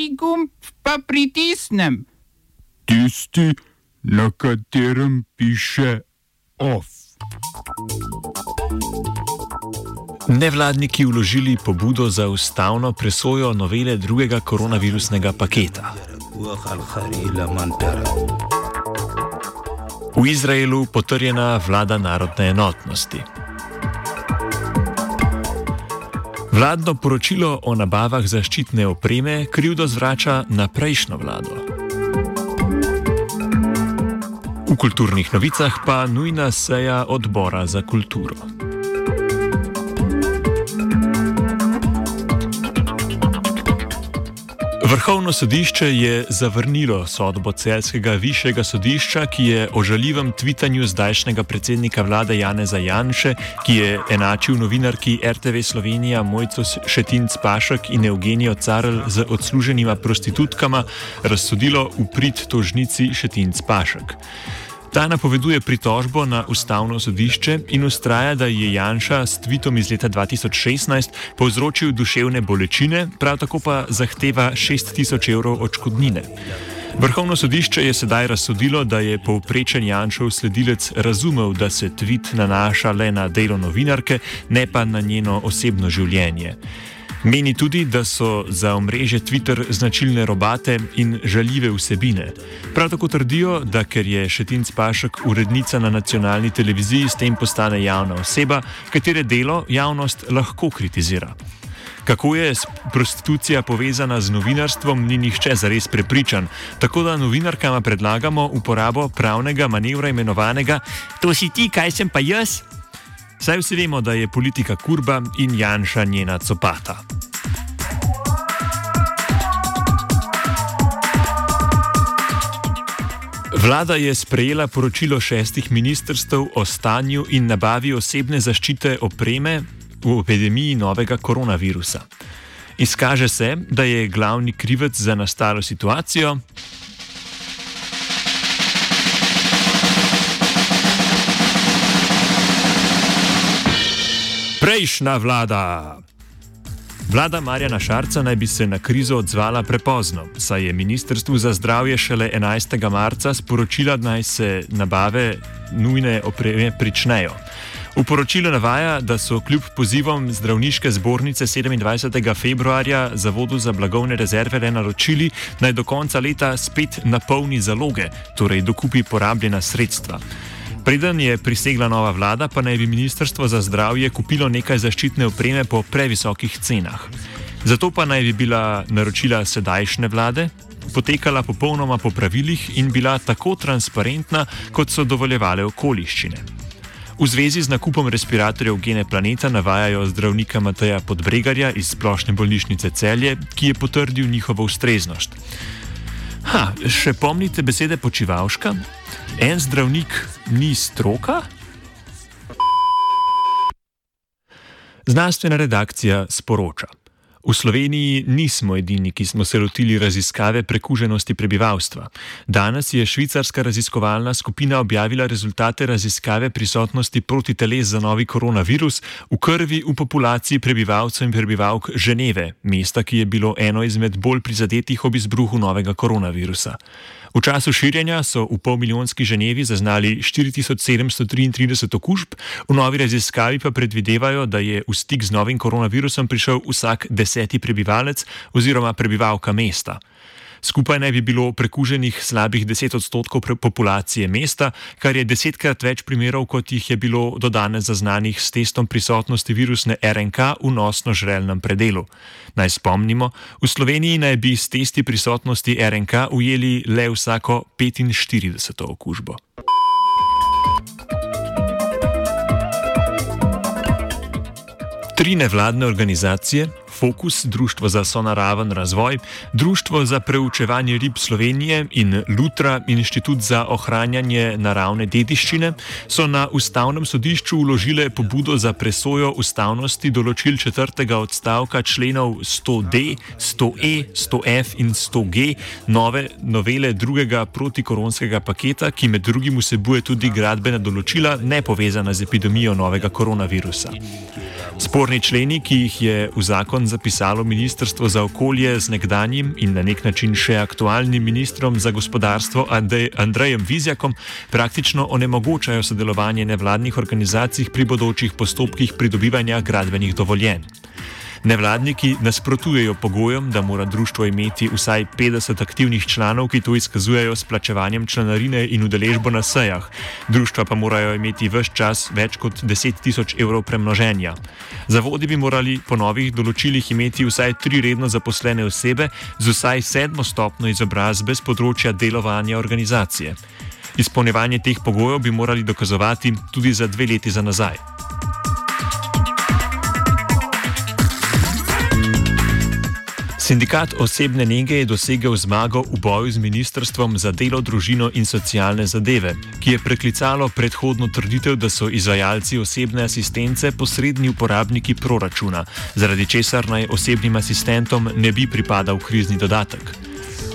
Kateri gumb pa pritisnem? Tisti, na katerem piše OF. Nevladniki vložili pobudo za ustavno presojo novele drugega koronavirusnega paketa. V Izraelu potrjena vlada narodne enotnosti. Vladno poročilo o nabavah zaščitne opreme krivdo zvrača na prejšnjo vlado. V kulturnih novicah pa nujna seja odbora za kulturo. Vrhovno sodišče je zavrnilo sodbo celskega višjega sodišča, ki je o žaljivem tvitanju zdajšnjega predsednika vlade Janeza Janše, ki je enačil novinarki RTV Slovenija Mojco Šetinc Pašek in Evgenijo Carl z odsluženima prostitutkama, razsodilo v prid tožnici Šetinc Pašek. Ta napoveduje pritožbo na ustavno sodišče in ustraja, da je Janša s tvitom iz leta 2016 povzročil duševne bolečine, prav tako pa zahteva 6000 evrov odškodnine. Vrhovno sodišče je sedaj razsodilo, da je povprečen Janšov sledilec razumel, da se tvit nanaša le na delo novinarke, ne pa na njeno osebno življenje. Meni tudi, da so za omrežje Twitter značilne robate in žaljive vsebine. Prav tako trdijo, da ker je Šetinc Pašek urednica na nacionalni televiziji, s tem postane javna oseba, katere delo javnost lahko kritizira. Kako je prostitucija povezana z novinarstvom, ni nihče zares prepričan. Tako da novinarkama predlagamo uporabo pravnega manevra imenovanega: To si ti, kaj sem pa jaz? Saj vsi vemo, da je politika kurba in Janša njena copata. Vlada je sprejela poročilo šestih ministrstv o stanju in nabavi osebne zaščite opreme v epidemiji novega koronavirusa. Izkaže se, da je glavni krivec za nastalo situacijo prejšnja vlada. Vlada Marjana Šarca naj bi se na krizo odzvala prepozno, saj je Ministrstvu za zdravje šele 11. marca sporočila, da naj se nabave nujne opreme pričnejo. V poročilu navaja, da so kljub pozivom zdravniške zbornice 27. februarja Zavodu za blagovne rezerve le naročili, naj do konca leta spet napolni zaloge, torej dokupi porabljena sredstva. Preden je prisegla nova vlada, pa naj bi Ministrstvo za zdravje kupilo nekaj zaščitne opreme po previsokih cenah. Zato pa naj bi bila naročila sedajšnje vlade potekala popolnoma po pravilih in bila tako transparentna, kot so dovoljevale okoliščine. V zvezi z nakupom respiratorjev Gene Planeta navajajo zdravnika Mateja Podbregarja iz splošne bolnišnice Celje, ki je potrdil njihovo ustreznost. Ha, še pomnite besede počivalška? En zdravnik ni stroka? Znanstvena redakcija sporoča. V Sloveniji nismo edini, ki smo se lotili raziskave prekuženosti prebivalstva. Danes je švicarska raziskovalna skupina objavila rezultate raziskave prisotnosti protiteles za novi koronavirus v krvi v populaciji prebivalcev in prebivalk Ženeve, mesta, ki je bilo eno izmed bolj prizadetih ob izbruhu novega koronavirusa. V času širjenja so v polmilijonski Ženevi zaznali 4733 okužb, v novi raziskavi pa predvidevajo, da je v stik z novim koronavirusom prišel vsak deseti prebivalec oziroma prebivalka mesta. Skupaj naj bi bilo prekuženih slabih 10 odstotkov populacije mesta, kar je desetkrat več primerov, kot jih je bilo do danes zaznanih s testom prisotnosti virusne RNK v nosno-žrelnem predelu. Naj spomnimo, v Sloveniji naj bi s testi prisotnosti RNK ujeli le vsako 45 okužbo. Tri nevladne organizacije, Fokus, Društvo za sonaraven razvoj, Društvo za preučevanje rib Slovenije in Lutra, Inštitut za ohranjanje naravne dediščine, so na ustavnem sodišču uložile pobudo za presojo ustavnosti določil četrtega odstavka členov 100D, 100E, 100F in 100G nove novele drugega protikoronskega paketa, ki med drugim vsebuje tudi gradbena določila, ne povezana z epidemijo novega koronavirusa. Sporni členi, ki jih je v zakon zapisalo Ministrstvo za okolje z nekdanjim in na nek način še aktualnim ministrom za gospodarstvo Andrejem Vizjakom praktično onemogočajo sodelovanje nevladnih organizacij pri bodočih postopkih pridobivanja gradbenih dovoljenj. Nevladniki nasprotujejo pogojem, da mora društvo imeti vsaj 50 aktivnih članov, ki to izkazujejo s plačevanjem članarine in udeležbo na sejah. Društva pa morajo imeti v vse čas več kot 10 tisoč evrov premnoženja. Zavodi bi morali po novih določilih imeti vsaj tri redno zaposlene osebe z vsaj sedmo stopno izobrazbe z področja delovanja organizacije. Izpolnjevanje teh pogojev bi morali dokazovati tudi za dve leti za nazaj. Sindikat osebne nege je dosegel zmago v boju z Ministrstvom za delo, družino in socialne zadeve, ki je preklicalo predhodno trditev, da so izvajalci osebne asistence posredni uporabniki proračuna, zaradi česar naj osebnim asistentom ne bi pripadal krizni dodatek.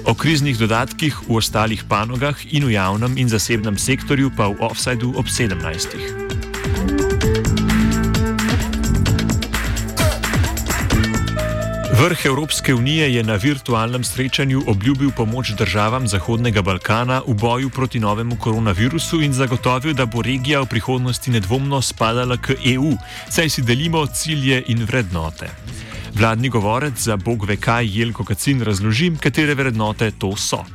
O kriznih dodatkih v ostalih panogah in v javnem in zasebnem sektorju pa v offsajdu ob 17. Vrh Evropske unije je na virtualnem srečanju obljubil pomoč državam Zahodnega Balkana v boju proti novemu koronavirusu in zagotovil, da bo regija v prihodnosti nedvomno spadala k EU, saj si delimo cilje in vrednote. Vladni govorec za Bog ve kaj Jelko Kacin razloži, katere vrednote to so.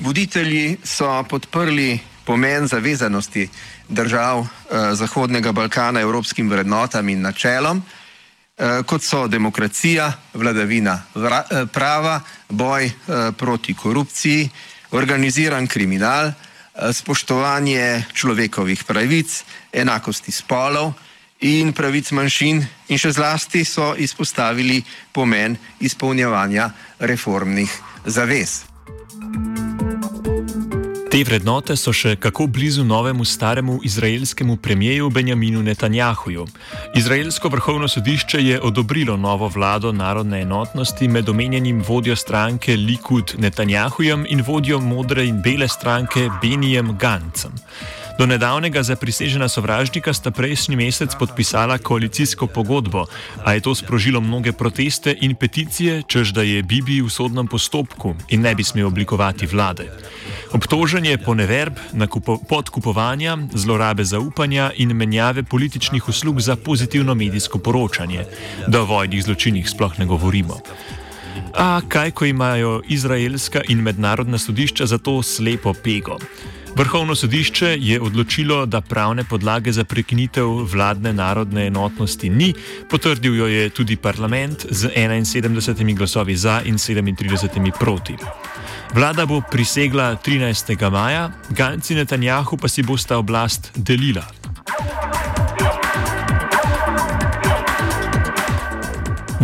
Voditelji so podprli pomen zavezanosti držav eh, Zahodnega Balkana evropskim vrednotam in načelom. Eh, kot so demokracija, vladavina eh, prava, boj eh, proti korupciji, organiziran kriminal, spoštovanje človekovih pravic, enakosti spolov in pravic manjšin, in še zlasti so izpostavili pomen izpolnjevanja reformnih zavez. Te vrednote so še kako blizu novemu staremu izraelskemu premijeju Benjaminu Netanjahuju. Izraelsko vrhovno sodišče je odobrilo novo vlado narodne enotnosti med omenjenim vodjo stranke Likud Netanjahujem in vodjo modre in bele stranke Benijem Gancem. Do nedavnega zaprisežena sovražnika sta prejšnji mesec podpisala koalicijsko pogodbo, a je to sprožilo mnoge proteste in peticije, čež da je Bibi v sodnem postopku in ne bi smel oblikovati vlade. Obtoženje po neverb, podkupovanja, zlorabe zaupanja in menjave političnih uslug za pozitivno medijsko poročanje, da o vojnih zločinih sploh ne govorimo. A kaj, ko imajo izraelska in mednarodna sodišča za to slepo pego? Vrhovno sodišče je odločilo, da pravne podlage za prekinitev vladne narodne enotnosti ni, potrdil jo je tudi parlament z 71 glasovi za in 37 proti. Vlada bo prisegla 13. maja, Ganci Netanjahu pa si bosta oblast delila.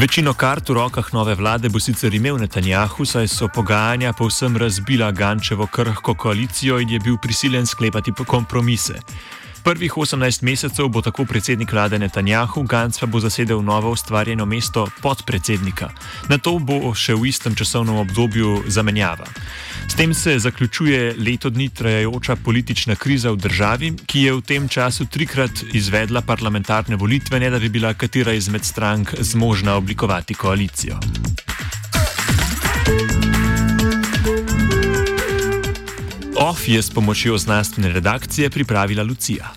Večino kart v rokah nove vlade bo sicer imel Netanjahu, saj so pogajanja povsem razbila Gančevo krhko koalicijo in je bil prisiljen sklepati kompromise. Prvih 18 mesecev bo tako predsednik vlade Netanjahu, Gantz pa bo zasedel novo ustvarjeno mesto podpredsednika. Na to bo še v istem časovnem obdobju zamenjava. S tem se zaključuje leto dni trajajoča politična kriza v državi, ki je v tem času trikrat izvedla parlamentarne volitve, ne da bi bila katera izmed strank zmožna oblikovati koalicijo. OF je s pomočjo znanstvene redakcije pripravila Lucija.